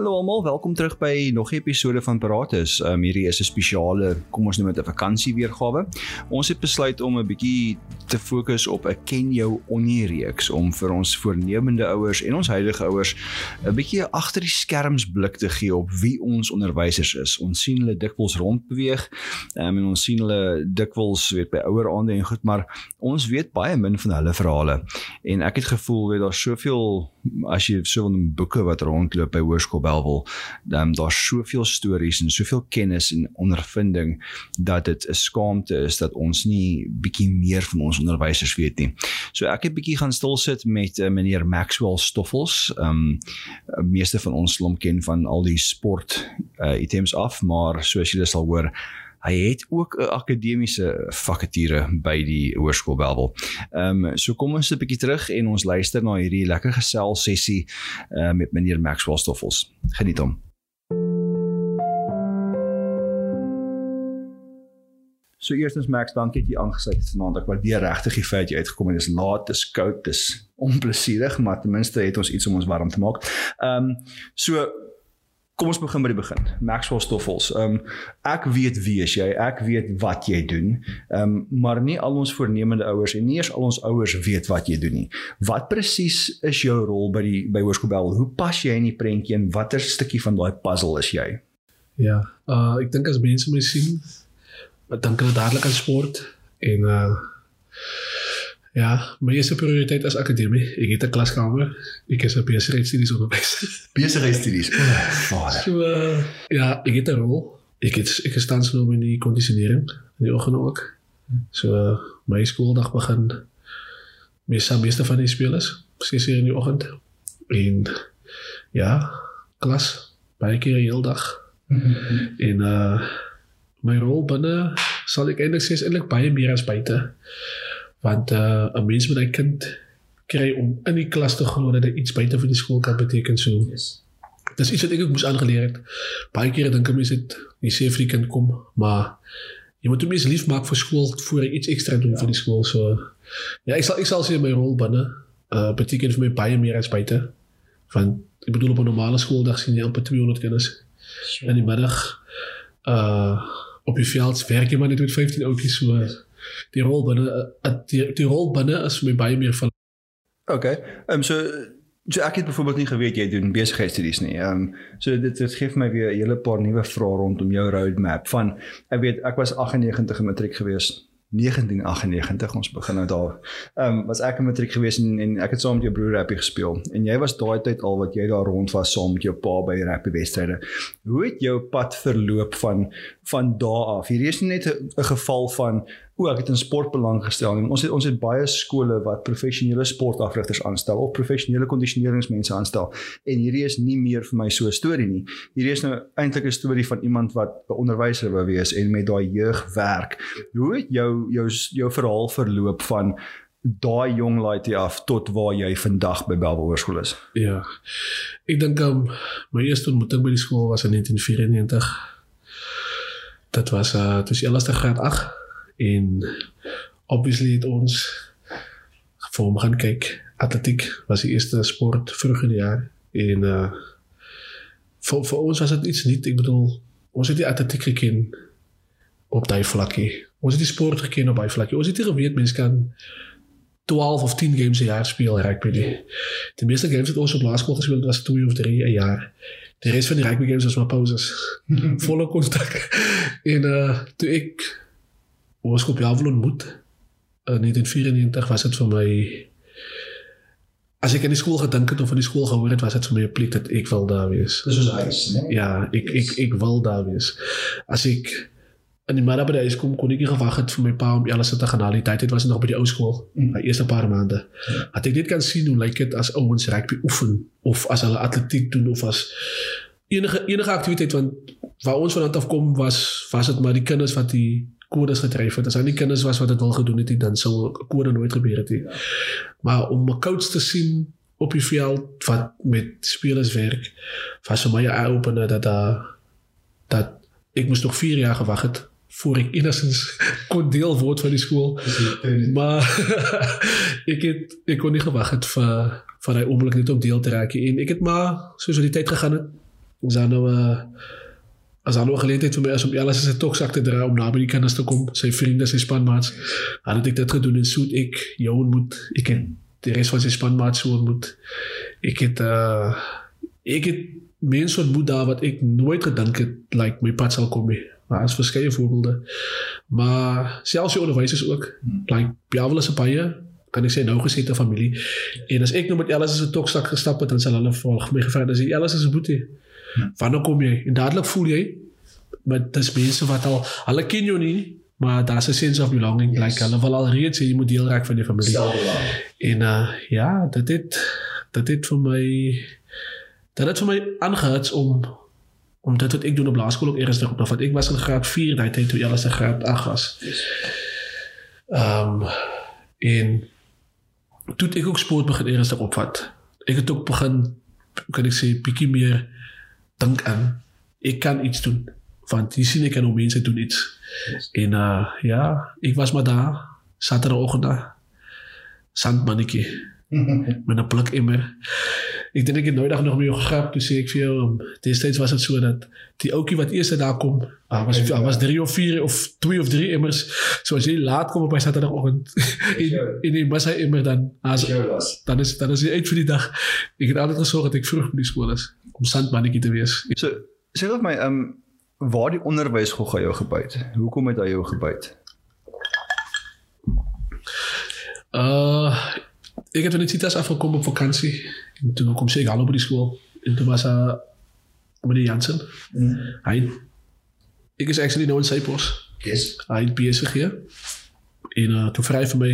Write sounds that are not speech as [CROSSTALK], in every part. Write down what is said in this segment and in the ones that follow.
Hallo almal, welkom terug by nog 'n episode van Paratus. Um, hierdie is 'n spesiale, kom ons noem dit 'n vakansie weergawe. Ons het besluit om 'n bietjie te fokus op 'n ken jou onierreeks om vir ons voornemende ouers en ons huidige ouers 'n bietjie agter die skerms blik te gee op wie ons onderwysers is. Ons sien hulle dikwels rondbeweeg um, en ons sien hulle dikwels weet by ouer aande en goed, maar ons weet baie min van hulle verhale. En ek het gevoel weet daar soveel as jy so 'n boeke wat rondloop by hoërskool Belwel, dan daar's soveel stories en soveel kennis en ondervinding dat dit 'n skaamte is dat ons nie bietjie meer van ons onderwysers weet nie. So ek het bietjie gaan stil sit met uh, meneer Maxwell Stoffels. Ehm um, meeste van ons slom ken van al die sport uh, items af, maar soos julle sal hoor Hy het ook 'n akademiese vakature by die Hoërskool Belwel. Ehm um, so kom ons 'n bietjie terug en ons luister na hierdie lekker gesels sessie uh, met meneer Maxwell Stoffels. Geniet hom. So eerstens Max, dankie dat jy aangesluit het vanaand. Ek waardeer regtig die feit jy uitgekom het. Dit is laat, dit is koud, dit is [LAUGHS] onplesierig, maar ten minste het ons iets om ons warm te maak. Ehm um, so Kom ons begin by die begin. Maxwell Stoffels. Ehm um, ek weet wie is jy? Ek weet wat jy doen. Ehm um, maar nie al ons voornemende ouers en nie eers al ons ouers weet wat jy doen nie. Wat presies is jou rol by die by Hoërskool? Hoe pas jy in die prentjie en watter stukkie van daai puzzle is jy? Ja, uh ek dink as mense my sien, dan kan dit dadelik aan sport en uh Ja, my eerste prioriteit is akademie. Ek het 'n klaskamer. Ek is op besigheidstudies onderwys. besigheidstudies. Oh, vader. So uh, ja, ek het 'n rol. Ek het ek staan so in die kondisionering in die oggend ook. So uh, my skooldag begin meestal meeste van die spelers 6 uur in die oggend. En ja, klas baie keer die hele dag. en uh my rol binne sal ek eintlik sê is eintlik baie meer as buite want uh, 'n mens moet 'n kind kry om in die klas te glo dat dit iets buite van die skool kan beteken so. Yes. Dis iets wat ek ook moes aangeleer het. Baie kere dink ek mense dit jy sê vir die kind kom, maar jy moet hom eens lief maak vir skool voor hy iets ekstra doen ja. vir die skool so. Ja, ek sal ek sal sê my rol binne uh beteken vir my baie meer as buite. Want ek bedoel op 'n normale skooldag sien jy amper 200 kinders. Sure. In die middag uh op die veld werk jy maar net met 15 oudjies so. Yes die rol binne eh, die, die rol binne is vir my baie meer van OK. Ehm um, so so ek het byvoorbeeld nie geweet jy doen besigheidstudies nie. Ehm um, so dit dit gee vir my weer 'n hele paar nuwe vrae rondom jou roadmap van ek weet ek was 98 in matriek geweest 1998 ons begin nou daar. Ehm um, was ek in matriek gewees en, en ek het saam met jou broer rugby gespeel en jy was daai tyd al wat jy daar rond was saam met jou pa by rugby wedstryde. Hoe het jou pad verloop van van daardie af? Hier is net 'n geval van o, ek het in sport belang gestel en ons het ons het baie skole wat professionele sportafrigters aanstel of professionele kondisioneringsmense aanstel en hierdie is nie meer vir my so 'n storie nie. Hierdie is nou eintlik 'n storie van iemand wat 'n onderwyser wou wees en met daai jeug werk. Hoe het jou jou jou verhaal verloop van daai jong laaitie af tot waar jy vandag by Belwel Hoërskool is? Ja. Ek dink um, my eerste ontmoeting by die skool was in 1994. Dit was uh dit was eerste graad 8 en obviously het ons vir hom gaan kyk. Atletiek was die eerste sport vroeg in die jaar en uh vir, vir ons was dit iets nie. Ek bedoel, ons het die atletiek geken op daai vlakkie. Ons het die sport geken op daai vlakkie. Ons het geweet mense kan 12 of 10 games 'n jaar speel rugby nie. Die meeste games wat ons op laerskool gespeel het was 2 of 3 'n jaar. Die res van die rugby games was maar pauses. [LAUGHS] Volle kontak. en uh toe ek ons op Javel ontmoet in 1994 was dit vir my as ek in die skool gedink het of in die skool gehoor het was dit vir my 'n plek dat ek wil daar wees. Dis soos huis, né? Nee? Ja, ek ek ek wil daar wees. As ek in die middag by die huis kom kon ek nie gewag het vir my pa om alles te gaan haal. Die tyd het was nog by die ou skool, mm. my eerste paar maande. Ja. Dat ek net kan sien hoe lyk dit as ouens rugby oefen of as hulle atletiek doen of as enige enige aktiwiteit want waar ons vandaan af kom was was dit maar die kinders wat die kodes getref het. As hy nie kinders was wat dit al gedoen het dan sou kode nooit gebeur het nie. Maar om 'n coach te sien op die veld wat met spelers werk, was vir my 'n eye-opener dat daar dat ek moes nog 4 jaar gewag het voor ek enigstens kon deel word van die skool. maar [LAUGHS] ek het ek kon nie gewag het vir vir daai oomblik net om deel te raak en ek het maar soos wat die tyd gegaan het Ons dan nou 'n uh, as al 'n geleentheid vir my as om alles as 'n toksak te dra om naby die kinders te kom, sy vriende, sy spanmaats. Dan het ek dit gedoen en soet ek jou ontmoet. Ek het die res van sy spanmaats so ontmoet. Ek het uh ek het mense ontmoet daar wat ek nooit gedink het like my pad sal kom nie. Maar as verskeie voorbeelde. Maar selfs die onderwysers ook, like Piavela se baie kan ek sê nou gesette familie. En as ek nou met Ellis as 'n toksak gestap het, dan sal hulle volg my gevra as Ellis is 'n boetie. Wanneer kom jy? En dadelik voel jy met dis mense wat al hulle ken jou nie, maar daar's 'n sense of belonging, yes. like hulle wil al reeds jy moet deel raak van die familie. En uh ja, dit het dit het vir my dit het vir my aangehits om om dit wat ek doen op laerskool ook eers op, want ek was in graad 4 daai tyd toe Ellis in graad 8 was. Ehm um, en toe ek ook sport begin eers opvat. Ek het ook begin kan ek sê bietjie meer dink aan ek kan iets doen want jy sien ek kan om mense doen iets yes. en uh ja ek was maar daar saterdagoggend daar sandmannetjie [LAUGHS] met 'n blik immer ek dink ek het nooit nog met jou gegrap toe sê ek vir jou um, destyds was dit so dat die ouetjie wat eers daar kom ah, was ja. was 3 of 4 of 2 of 3 immers so as jy laat kom op by saterdagoggend [LAUGHS] en en jy mos hy immer dan as dan is dan is jy uit vir die dag ek het altyd gesorg dat ek vroeg by die skool is om sandmannetjie te wees so sê vir my ehm um, waar die onderwys gou jou gebyt. Hoekom het hy jou gebyt? Uh ek het net sitas afgekom op vakansie en toe kom sy al op die skool en toe was hy met die Jansen. Mm. Hy ek is actually nou in Cyprus. Yes. Hy het besig hier. En uh toe vra hy vir my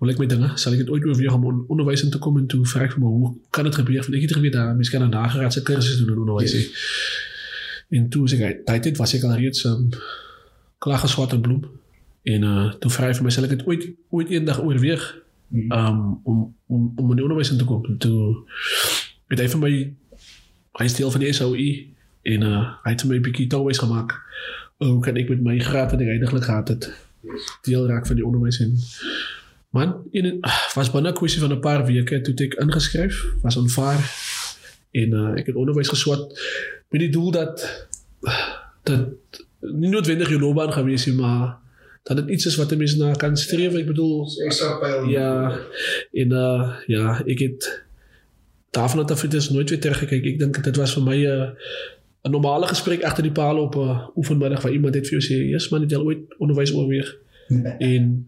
wil ek my dinge, sal ek dit ooit oorweeg om on onderwys in te kom en toe vra ek vir my hoe kan dit gebeur? Want ek het geweet daar miskien 'n nageraadse kursus doen in onderwys. Yes. En toe sê hy, daai tyd was ek al reeds um, klaar geswat en bloem. En uh toe vra hy vir my sal ek dit ooit ooit eendag oorweeg um om om om in die onderwys in te kom. En toe het hy vir my hy steel van die SOE en uh hy het vir my 'n bietjie touwys gemaak. Hoe kan ek met my graad ek eintlik gehad het deel raak van die onderwys en man in was binne 'n kwessie van 'n paar weke toe ek ingeskryf was aanvaar en uh, ek het onderwys geswat met die doel dat dat nie noodwendig jou loopbaan gaan wees nie, maar dat dit iets is wat 'n mens na kan streef. Ek bedoel ekstra pyl. Ja. En uh ja, ek het daarvan dat ek dit nooit weer teruggekyk. Ek dink dit was vir my 'n uh, 'n normale gesprek agter die paal op uh, oefenmiddag waar iemand het vir jou sê, "Jesus man, het jy ooit onderwys oorweeg?" Nee. En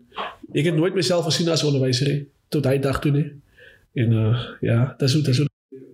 ek het nooit myself gesien as onderwyser tot hy dag toe nie. En uh ja, dis hoe dis hoe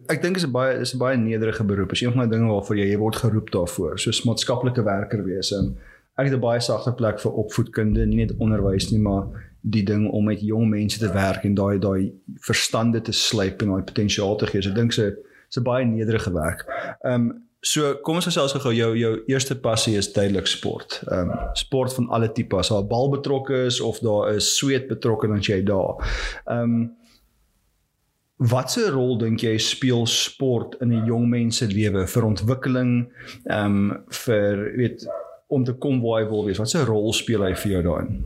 ek dink is 'n baie is 'n baie nederige beroep. Is een van die dinge waarvoor jy jy word geroep daarvoor, soos maatskaplike werker wees. En ek het 'n baie sagte plek vir opvoedkunde, nie net onderwys nie, maar die ding om met jong mense te werk en daai daai verstande te slyp en daai potensiaal te gee. So ek dink se se baie nederige werk. Ehm um, so kom ons gesels gou jou jou eerste passie is duidelik sport. Ehm um, sport van alle tipe, as daar bal betrokke is of daar is sweet betrokke dan jy daar. Ehm um, Watse rol dink jy speel sport in 'n jong mens se lewe vir ontwikkeling ehm um, vir weet om te kom waar hy wil wees? Watse rol speel hy vir jou daarin?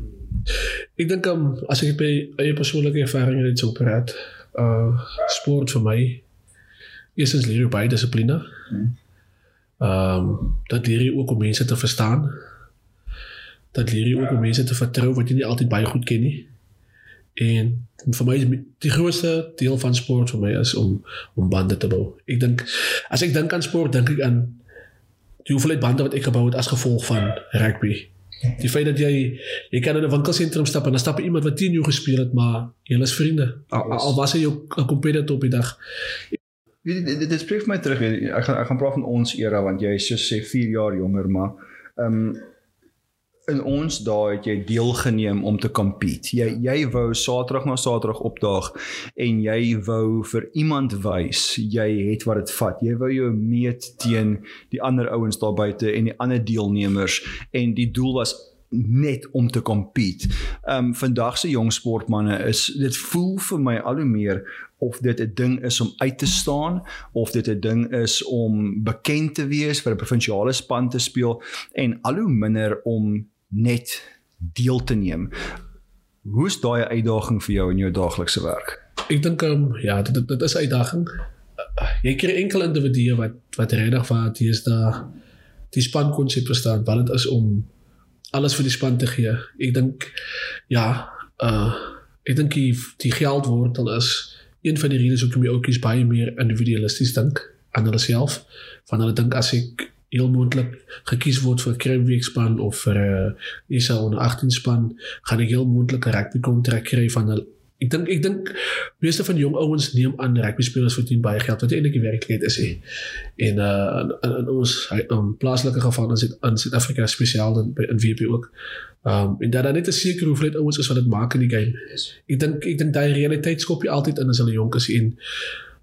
Ek dink um, as ek by eie persoonlike ervaring net so praat, uh sport vir my is as leer by dissipline. Hmm. Ehm um, dat leer jy ook om mense te verstaan. Dat leer jy ook om mense te vertrou wat jy nie altyd baie goed ken nie. En vir my die grootste deel van sport vir my is om om bande te bou. Ek dink as ek dink aan sport, dink ek aan die hoeveelheid bande wat ek gebou het as gevolg van rugby. Die feit dat jy jy kan in 'n winkelsentrum stap en dan stap iemand wat teen jou gespeel het, maar julle is vriende. Al, al was hy jou 'n kompetitor op die dag. Dit dit spreek my terug. Ek gaan ek gaan praat van ons era want jy is so sê 4 jaar jonger, maar ehm um, in ons dae het jy deelgeneem om te compete. Jy jy wou Saterdag na Saterdag opdaag en jy wou vir iemand wys jy het wat dit vat. Jy wou jou meet teen die ander ouens daar buite en die ander deelnemers en die doel was net om te compete. Ehm um, vandag se jong sportmense is dit voel vir my al hoe meer of dit 'n ding is om uit te staan of dit 'n ding is om bekend te wees vir 'n provinsiale span te speel en al hoe minder om net deel te neem. Hoe's daai uitdaging vir jou in jou daaglikse werk? Ek dink um, ja, dit dit is 'n uitdaging. jy kry enkel individue wat wat regtig wat hier is daar die span konsep verstaan wat dit is om alles vir die span te gee. Ek dink ja, uh ek dink die, die geldwortel is een van die redes hoekom die ouetjies baie meer individualisties dink aan hulle self. Van hulle dink as ek heel moontlik gekies word vir Krimweek span of vir 'n uh, ISA onder 18 span, gaan ek heel moontlik 'n rugby kontrak kry van hulle Ek dink ek dink meeste van jong ouens neem aan rugby spelers verdien baie geld wat eintlik die werklikheid is hè. En uh in, in ons in plaaslike geval is dit in Suid-Afrika spesiaal in in WP ook. Um en dat dan net 'n sekere hoeveelheid ouens is wat dit maak in die game. Ek dink ek dink daai realiteit skop jy altyd in as hulle jonk is en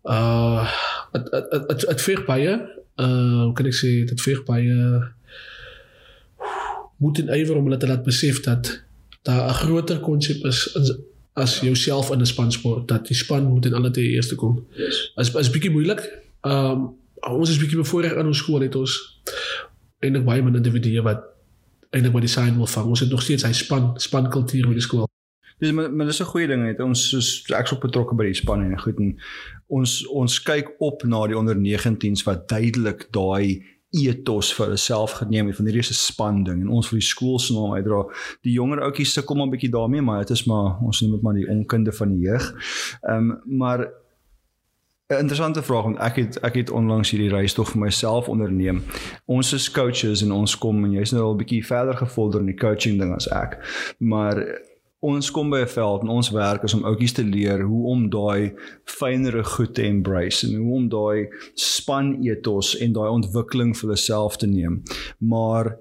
uh dit dit dit vir baie hoe kan ek sê dit vir baie moet in ywer om hulle te laat besef dat daar 'n groter konsep is in as jouself in 'n spansport dat die span moet in alle te eerste kom. Yes. As as bietjie moeilik. Ehm um, ons is bietjie bevoorreg in ons skool het ons eintlik baie min individue wat eintlik by die sign wil vang. Ons het nog steeds hy span spankultuur by die skool. Dis maar, maar dis 'n goeie ding het ons soos ek's op betrokke by die span en goed en ons ons kyk op na die onder 19s wat duidelik daai ethos vir hulself geneem het van hierdie se span ding en ons vir die skool se naam uitdra. Die jonger ouetjies sukkel maar 'n bietjie daarmee, maar dit is maar ons noem dit maar die onkunde van die jeug. Ehm um, maar 'n interessante vraag want ek het ek het onlangs hierdie reis tog vir myself onderneem. Ons is coaches en ons kom en jy's nou al 'n bietjie verder gevorder in die coaching ding as ek. Maar ons kom by 'n veld en ons werk is om ouetjies te leer hoe om daai fynere goed te embrace en hoe om daai span ethos en daai ontwikkeling vir hulself te neem. Maar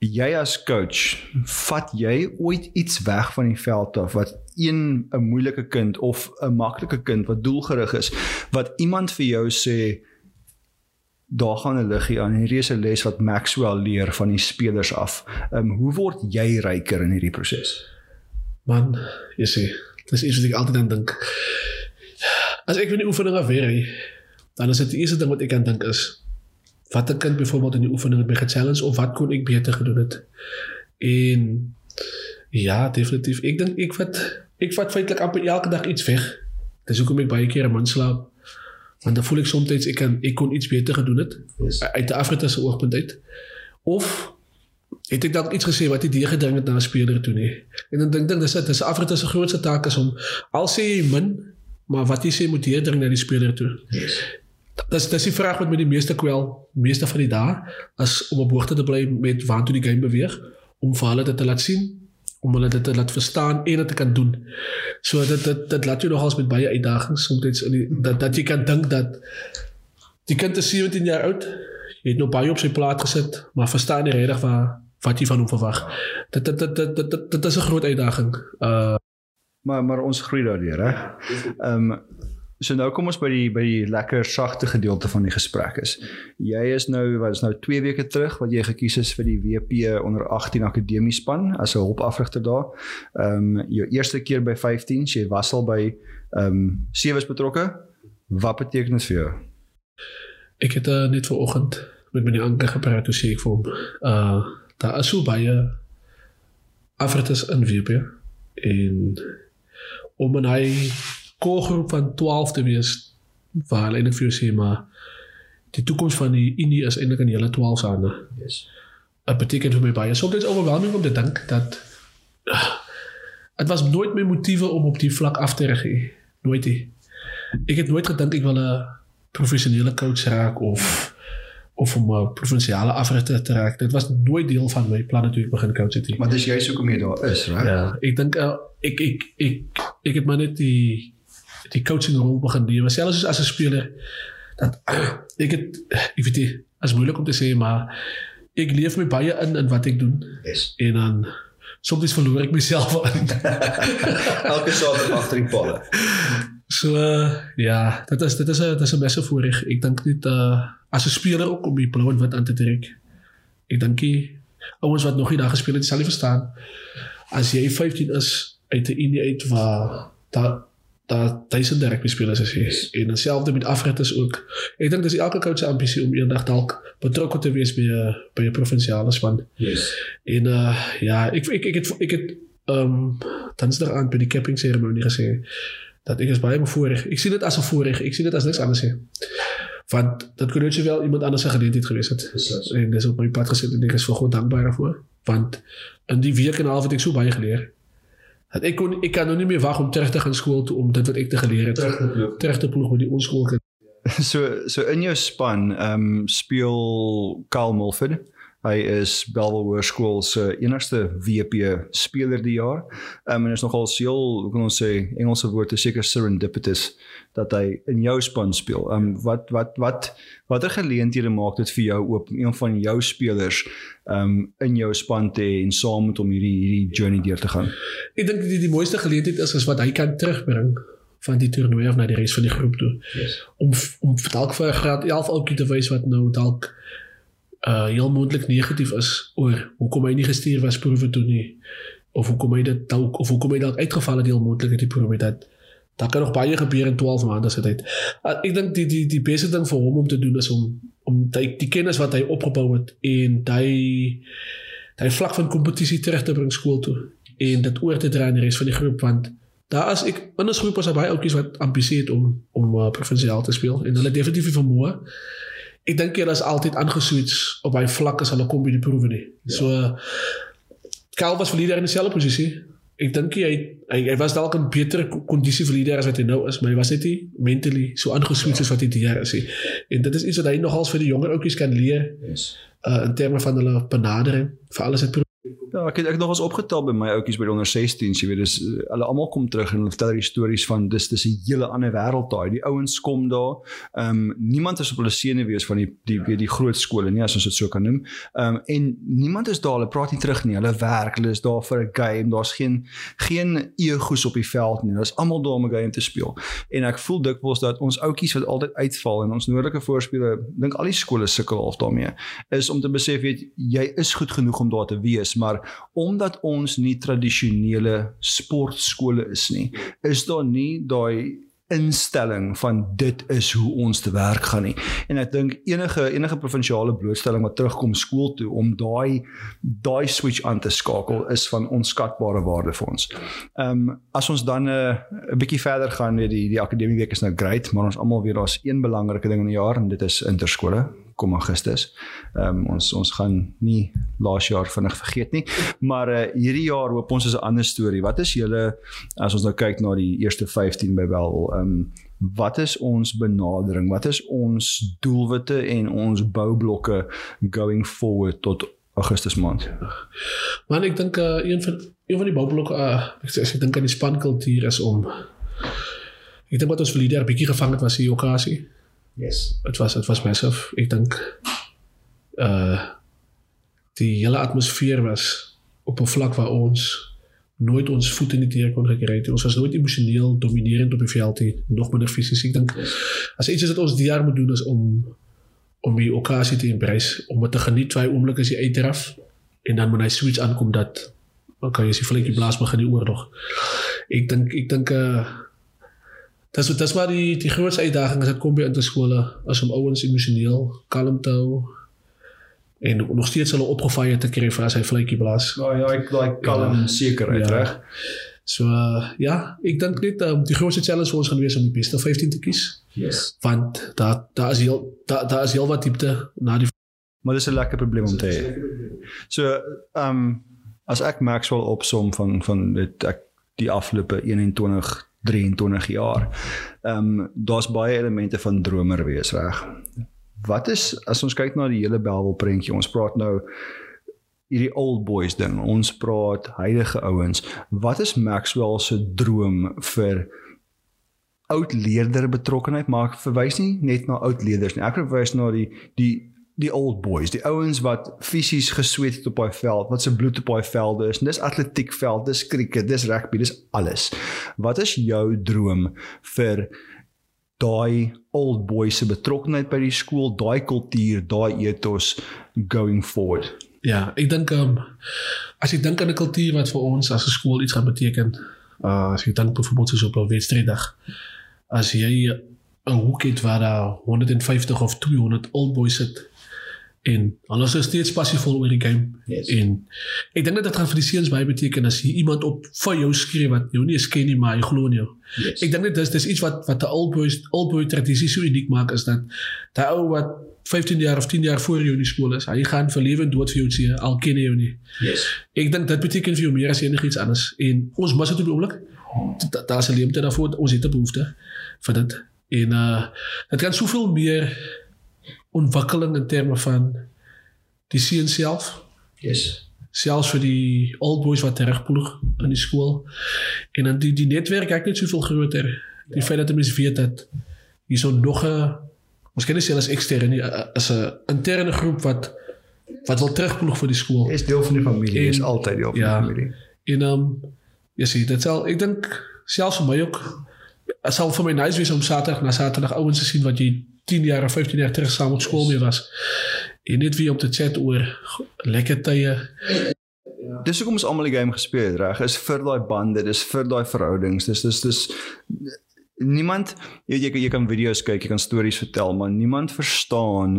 jy as coach, vat jy ooit iets weg van die veld af wat een 'n moeilike kind of 'n maklike kind wat doelgerig is wat iemand vir jou sê daar gaan 'n liggie aan hierdie is 'n les wat Maxwell leer van die spelers af. Ehm um, hoe word jy ryker in hierdie proses? Man, jy sê, dis iets wat ek altyd aan dink. As ek van die oefeninge weer hy, dan is dit die eerste ding wat ek aan dink is wat 'n kind byvoorbeeld in die oefening het by ge-challenge of wat kon ek beter gedoen het. En ja, definitief. Ek dink ek vat ek vat feitelik amper elke dag iets weg. Dis hoekom ek baie keer 'n man slaap. Want dan voel ek soms ek kan ek kon iets beter gedoen het yes. uit 'n Afrika se oogpunt uit. Of het ek dalk iets gesê wat nie deegedring het na 'n speler toe nie. En dan dink dink dis dit is Afrika se grootste taak is om al sê jy min, maar wat jy sê moet deegedring na die speler toe. Yes. Dis dis die vraag wat met die meeste kwel, meeste van die dae as om op hoogte te bly met waantoe die game beweeg, om vir hulle dit te laat sien, om hulle dit te laat verstaan en dit te kan doen. So dit dit dit laat jou nogals met baie uitdagings soms in die dat dat jy kan dink dat die kind is 17 jaar oud, het nou baie op sy plaas gesit, maar verstaan nie regtig waar wat jy van hom verwag. Dit dit dit dit dit, dit is 'n groot uitdaging. Uh maar maar ons groei daardeur, hè. Ehm um, so nou kom ons by die by die lekker sagte gedeelte van die gesprek is. Jy is nou wat is nou 2 weke terug wat jy gekies is vir die WP onder 18 akademie span as 'n hulpafrigter daar. Ehm um, jou eerste keer by 15, jy was al by ehm um, sewes betrokke. Wat beteken dit vir jou? Ek het uh, net vanoggend met meneer Anke gepraat toe sê ek vir hom uh daar is so baie afrikers in WP en om en hy koorgroep van 12 te wees waar hulle net vir jou sê maar die toekoms van die Unie is eintlik aan julle 12 se hande. Yes. Dit beteken vir my baie soms dit overwhelming om te dink dat dit was nooit my motiewe om op die vlak af te regie. Nooit nie. Ek het nooit gedink ek wil 'n professionele coach raak of of om 'n provinsiale afrigter te raak. Dit was nooit deel van my planne toe ek begin coach het. Maar dis juist hoekom jy daar is, reg? Ja, ek dink uh, ek ek ek ek het maar net die die coaching rol begin neem, selfs as 'n speler dat uh, [CLEARS THROAT] ek het ek weet nie, as moeilik om te sê, maar ek leef my baie in in wat ek doen. Yes. En dan soms verloor ek myself aan. [LAUGHS] Elke Saterdag agter die palle. [LAUGHS] So uh, ja, dit is dit is 'n dit is 'n besse voorreg. Ek dink net uh as 'n speler ook om die blou en wit aan te trek. Ek dink die ouens wat nog nie daar gespeel het, sal nie verstaan as jy 15 is uit 'n Unie uit waar daar daar duisende rugby spelers is hier. en dieselfde met afrigters ook. Ek dink dis elke coach se ambisie om eendag dalk betrokke te wees by 'n by 'n provinsiale span. Yes. En uh ja, ek ek ek het ek het ehm um, aan by die capping seremonie gesê dat ek is baie bevoorreg. Ek sien dit as 'n voorreg. Ek sien dit as niks anders nie. Want dat kon net sowel iemand anders se geleentheid gewees het. Presies. En dis op my pad gesit en ek is vir God dankbaar daarvoor. Want in die week en 'n half het ek so baie geleer. Dat ek kon ek kan nou nie meer wag om terug te gaan skool toe om dit wat ek te geleer het Terug te ploeg. terug te ploeg met die onskool [LAUGHS] So so in jou span ehm um, speel Kyle Mulford. Hy is Bellville Hoërskool se enigste WP speler die jaar. Um, en is nogal seel, hoe kan ons sê, Engelse woord is seker serendipitous dat hy in jou span speel. Um, wat wat wat watter geleenthede maak dit vir jou oop om een van jou spelers um, in jou span te hê en saam met hom hierdie hierdie journey deur te gaan? Ek dink die, die mooiste geleentheid is is wat hy kan terugbring van die toernooi af na die res van die groep toe. Yes. Om om dalk vir graad 11 ouetjie te wys wat nou dalk uh heel moontlik negatief is oor hoekom hy nie gestuur was proewe toe nie of hoekom hy dit dalk of hoekom hy dalk uitgeval het heel moontlik uit die proewe dat daar kan nog baie gebeur in 12 maande se tyd. Uh, ek dink die die die beste ding vir hom om te doen is om om die, die kennis wat hy opgebou het en hy hy vlak van kompetisie terug te bring skool toe en dit oor te dra aan die res van die groep want daar as ek in ons groep was daar baie ouetjies wat ambisie het om om uh, provinsiaal te speel en hulle definitief die vermoë. Ek dink hulle is altyd aangeswits op hy vlak as hulle kom by die proewe nie. Ja. So Karl was verlede jaar in dieselfde posisie. Ek dink hy hy hy was dalk in beter kondisie verlede jaar as wat hy nou is, maar hy was net nie mentally so aangeswits as wat hy die jaar is nie. En dit is iets wat hy nogals vir die jonger ouetjies kan leer Yes. uh, in terme van hulle benadering vir alles wat Ja, ek het ek nog eens opgetel by my ouetjies by die onder 16, jy weet, dis eh, hulle almal kom terug en hulle vertel hierdie stories van dis dis 'n hele ander wêreld daai. Die ouens kom daar. Ehm um, niemand is op hulle sene wees van die die die, die groot skole nie as ons dit so kan noem. Ehm um, en niemand is daar, hulle praat nie terug nie. Hulle werk, hulle is daar vir 'n game. Daar's geen geen egos op die veld nie. Daar's almal daar om 'n game te speel. En ek voel dikwels dat ons ouetjies wat altyd uitval en ons noordelike voorspelers, dink al die skole sukkel half daarmee, is om te besef weet jy is goed genoeg om daar te wees, maar omdat ons nie tradisionele sportskole is nie, is daar nie daai instelling van dit is hoe ons te werk gaan nie. En ek dink enige enige provinsiale blootstelling wat terugkom skool toe om daai daai switch aan te skakel is van onskatbare waarde vir ons. Ehm um, as ons dan 'n uh, bietjie verder gaan, weet die die akademieweek is nou great, maar ons almal weet daar's een belangrike ding in die jaar en dit is interskole kom Augustus. Ehm um, ons ons gaan nie laas jaar vinnig vergeet nie, maar uh, hierdie jaar hoop ons is 'n ander storie. Wat is julle as ons nou kyk na die eerste 15 by Bellville, ehm um, wat is ons benadering? Wat is ons doelwitte en ons boublokke going forward tot Augustus maand? Maar ek dink uh, een van een van die boublokke uh, ek, sê- ek dink aan die spankultuur is om ek dink wat ons verlede jaar bietjie gevang het was die okasie. Yes. Dit was dit was massive. Ek dink uh die hele atmosfeer was op 'n vlak waar ons nooit ons voete in die teer kon gekry het. Ons was nooit emosioneel dominerend op die veld nie, nog minder fisies. Ek dink as iets is wat ons die jaar moet doen is om om die okasie te embrace, om dit te geniet vir hy oomblik as jy uitdraf en dan wanneer hy switch aankom dat okay, as die vletjie blaas begin die oorlog. Ek dink ek dink uh Dis dis maar die die grootste uitdaging as dit kom by interskole as om ouens emosioneel kalm te hou en nog steeds hulle opgevaier te kry vir as hy vletjie blaas. Ja, ja, ek daai kalm Ja. sekerheid, Ja. reg? So uh, ja, ek dink net um, die grootste challenge vir ons gaan wees om die beste 15 te kies Yes. want daar daar is heel daar daar is heel wat diepte na die Maar dis 'n lekker probleem om te hê. So, ehm um, as ek Maxwell opsom van van dit ek die afgelope 21 23 jaar. Ehm um, daar's baie elemente van dromer wees, reg? Wat is as ons kyk na die hele Bellville prentjie, ons praat nou hierdie old boys ding. Ons praat huidige ouens. Wat is Maxwell se droom vir oud leerder betrokkenheid? Maar ek verwys nie net na oud leerders nie. Ek verwys na die die die old boys, die ouens wat fisies gesweet het op daai veld, wat se bloed op daai velde is. En dis atletiekveld, dis cricket, dis rugby, dis alles. Wat is jou droom vir daai old boys se betrokkenheid by die skool, daai kultuur, daai ethos going forward? Ja, ek dink um, as ek dink aan 'n kultuur wat vir ons as 'n skool iets gaan beteken, uh, as ek dink byvoorbeeld soos op 'n wedstrydag, as jy 'n hoek het waar daar 150 of 200 old boys sit En hulle is steeds passievol oor die game. Yes. En ek dink dat dit gaan vir die seuns baie beteken as hier iemand op vir jou skree wat jou nie eens ken nie, maar hy glo in jou. Yes. Ek dink dit is dis iets wat wat 'n old boys old boy tradisie so uniek maak is dat daai ou wat 15 jaar of 10 jaar voor jou in die skool is, hy gaan vir lewe en dood vir jou sê al ken hy jou nie. yes. Ek dink dit beteken vir jou meer as enigiets anders en ons mis dit op die oomblik. Da- Daar's 'n leemte daarvoor, ons het 'n behoefte vir dit. En uh dit kan soveel meer ontwikkeling in terme van die seun self, Yes. selfs vir die old boys wat terugploeg in die skool. En dan die die netwerk ek net soveel groter. Die feit dat mense weet dat hierso nog 'n ons kan nie sê as eksterne as 'n interne groep wat wat wil terugploeg vir die skool. Is deel van die familie, is En- altyd deel van ja. die familie. En ehm um, jy sien, dit sal ek dink selfs vir my ook dit sal vir my nice wees om Saterdag na Saterdag ouens te sien wat jy 10 jaar of 15 jaar terug saam op skool mee was. En net weer om te chat oor lekker tye. Dis hoekom ons almal die game gespeel reg? Is vir daai bande, dis vir daai verhoudings. Dis dis dis niemand jy jy, jy kan video's kyk, jy kan stories vertel, maar niemand verstaan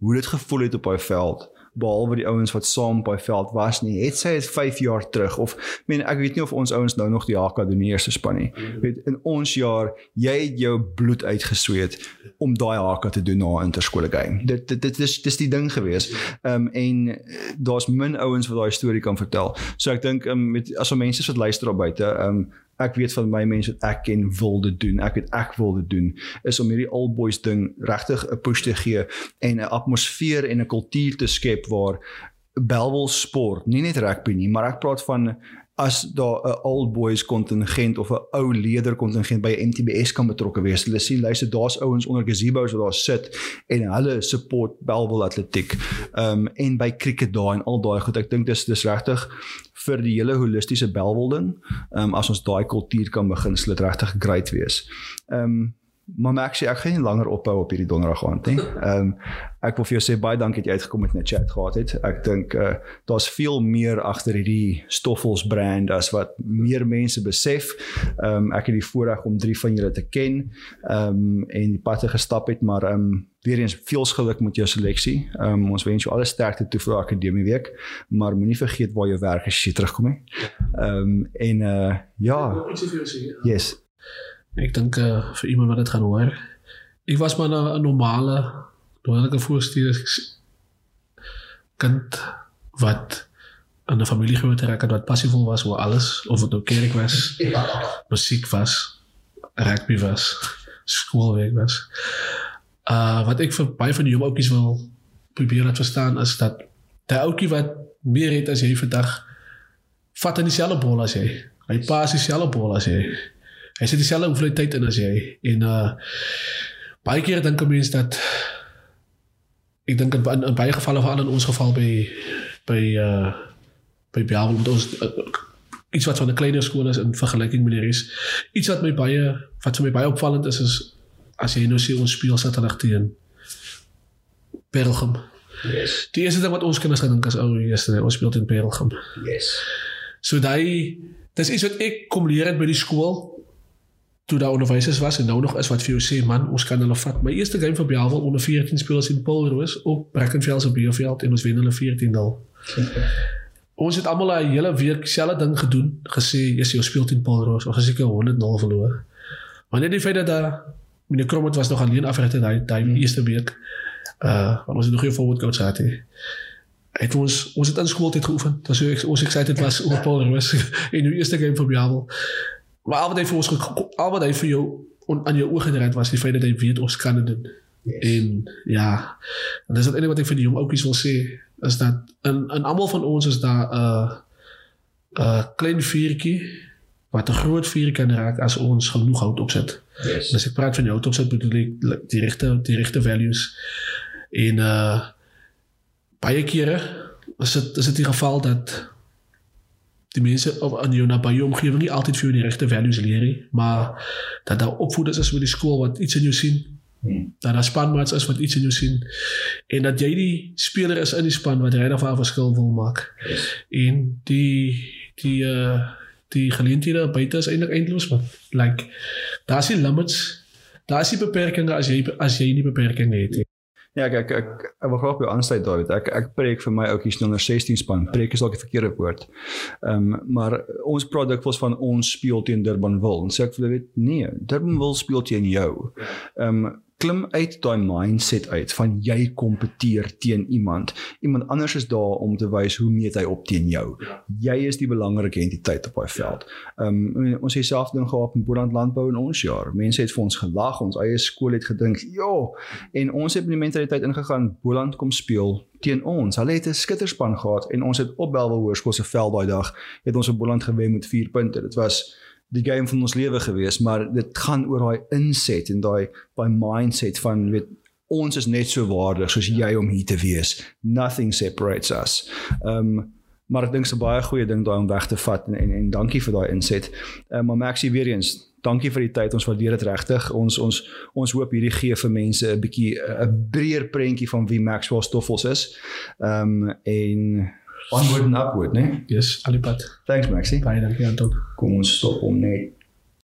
hoe dit gevoel het op daai veld behalwe die ouens wat saam op daai veld was nie. Het sy dit 5 jaar terug of ek meen ek weet nie of ons ouens nou nog die HK doen die eerste span nie. Jy weet in ons jaar jy het jou bloed uitgesweet om daai HK te doen na interskole game. Dit dit dit is dis die ding gewees. Ehm um, en eh, daar's min ouens wat daai storie kan vertel. So ek dink um, met as al mense wat luister op buite, ehm um, ek weet van my mense wat ek ken wil dit doen. Ek weet ek wil dit doen is om hierdie old boys ding regtig 'n push te gee en 'n atmosfeer en 'n kultuur te skep waar Belwel sport, nie net rugby nie, maar ek praat van as daar 'n old boys kontingent of 'n ou leder kontingent by MTBS kan betrokke wees. Hulle sien luister daar's ouens onder gazebos wat daar sit en hulle support Belwel atletiek. Ehm um, en by cricket daai en al daai goed. Ek dink dis dis regtig vir die hele holistiese Belwel ding. Ehm um, as ons daai kultuur kan begin, sal dit regtig great wees. Ehm um, Maar Max, ek gaan nie langer ophou op hierdie donderdag aand nie. [LAUGHS] Ehm um, ek wil vir jou sê baie dankie dat jy uitgekom het en 'n chat gehad het. Ek dink uh, daar's veel meer agter hierdie Stoffels brand as wat meer mense besef. Ehm um, ek het die voorreg om drie van julle te ken ehm um, en die pad te gestap het, maar ehm um, weer eens veel geluk met jou seleksie. Ehm um, ons wens jou alle sterkte toe vir akademie week, maar moenie vergeet waar jou werk is as jy terugkom nie. Ehm um, en uh ja, sê. yes. Ek dink uh, vir iemand wat dit gaan hoor. Ek was maar 'n 'n normale, normale voorstuur kind wat in 'n familie groot geraak het wat passievol was oor alles, of dit nou kerk was, musiek was, rugby was, skoolwerk was. Uh wat ek vir baie van die jong ouetjies wil probeer laat verstaan is dat daai ouetjie wat meer het as jy vandag vat in dieselfde bol as jy. Hy pas dieselfde bol as jy. Hy sit dieselfde hoeveelheid tyd in as jy en uh baie keer dink 'n mens dat ek dink in, in, in baie gevalle veral in ons geval by by uh by Belwel met ons uh, iets wat van 'n kleiner skool is in vergelyking met die res. Iets wat my baie wat vir my baie opvallend is is as jy nou sien ons speel Saterdag teen Pelgrim. Yes. Die eerste ding wat ons kinders gedink is ou eerste ons speel teen Pelgrim. Yes. So daai dis iets wat ek kom leer het by die skool toe daar onderwysers was en nou nog is wat vir jou sê man ons kan hulle vat. My eerste game vir Belwel onder 14 spelers in Paulroos op Brackenfell se Beeveld en ons wen hulle 14-0. Ons het almal 'n hele week selfe ding gedoen, gesê jy sê ons speel teen Paulroos, ons het seker 100-0 verloor. Maar net die feit dat daar meneer Krommet was nog alleen afgerig daai daai eerste week. Uh want ons het nog geen forward coach gehad nie het ons ons het in skooltyd geoefen. Dat so ek ons excited was [LAUGHS] oor Paul Roos in [LAUGHS] die eerste game vir Biabel. Maar al wat hy vir ons ge- al wat hy vir jou on, aan jou oë gedryf was die feit dat hy weet ons kan dit doen. Yes. En ja, en dis eintlik wat ek vir die jong ouetjies wil sê is dat in in almal van ons is daar 'n uh, 'n uh, klein vuurtjie wat 'n groot vuur kan raak as ons genoeg hout opsit. Yes. As ek praat van die hout opsit bedoel ek like, die regte die regte values en uh baie kere is dit is dit die geval dat die mense aan jou nabye omgewing nie altyd vir jou die regte values leer nie, maar dat daar opvoeders is by die skool wat iets in jou sien, Hmm. dat daar spanmaats is wat iets in jou sien en dat jy die speler is in die span wat regtig 'n verskil wil maak. Yes. En die die uh die geleenthede buite is eintlik eindeloos man. Like daar's nie limits. Daar's nie beperkings as jy as jy nie beperkings het nie. Ja, ek ek ek, ek wil graag by jou aansluit David. Ek ek preek vir my ouetjies onder 16 span. Preek is dalk die verkeerde woord. Ehm um, maar ons produk was van ons speel teen Durbanville. En sê ek vir hulle weet nee, Durbanville speel teen jou. Ehm um, klim uit daai mindset uit van jy kompeteer teen iemand. Iemand anders is daar om te wys hoe meet hy op teen jou. Jy is die belangrike entiteit op daai veld. Ehm um, ons het self ding gehad in Boland landbou in ons jaar. Mense het vir ons gelag, ons eie skool het gedink, "Ja." En ons het met die mentaliteit ingegaan, Boland kom speel teen ons. Hulle het 'n skitterspan gehad en ons het op Belwel Hoërskool se veld daai dag het ons op Boland gewen met 4 punte. Dit was die game van ons lewe gewees, maar dit gaan oor daai inset en daai daai mindset van weet ons is net so waardig soos jy om hier te wees. Nothing separates us. Um maar ek dink se baie goeie ding daai om weg te vat en en, en dankie vir daai inset. Um maar Maxie weer eens Dankie vir die tyd. Ons waardeer dit regtig. Ons ons ons hoop hierdie gee vir mense 'n bietjie 'n breër prentjie van wie Maxwell Stoffels is. Um en onward and upward, né? Yes, alipad. Thanks Maxie. Baie dankie Anton. Kom ons stop hom net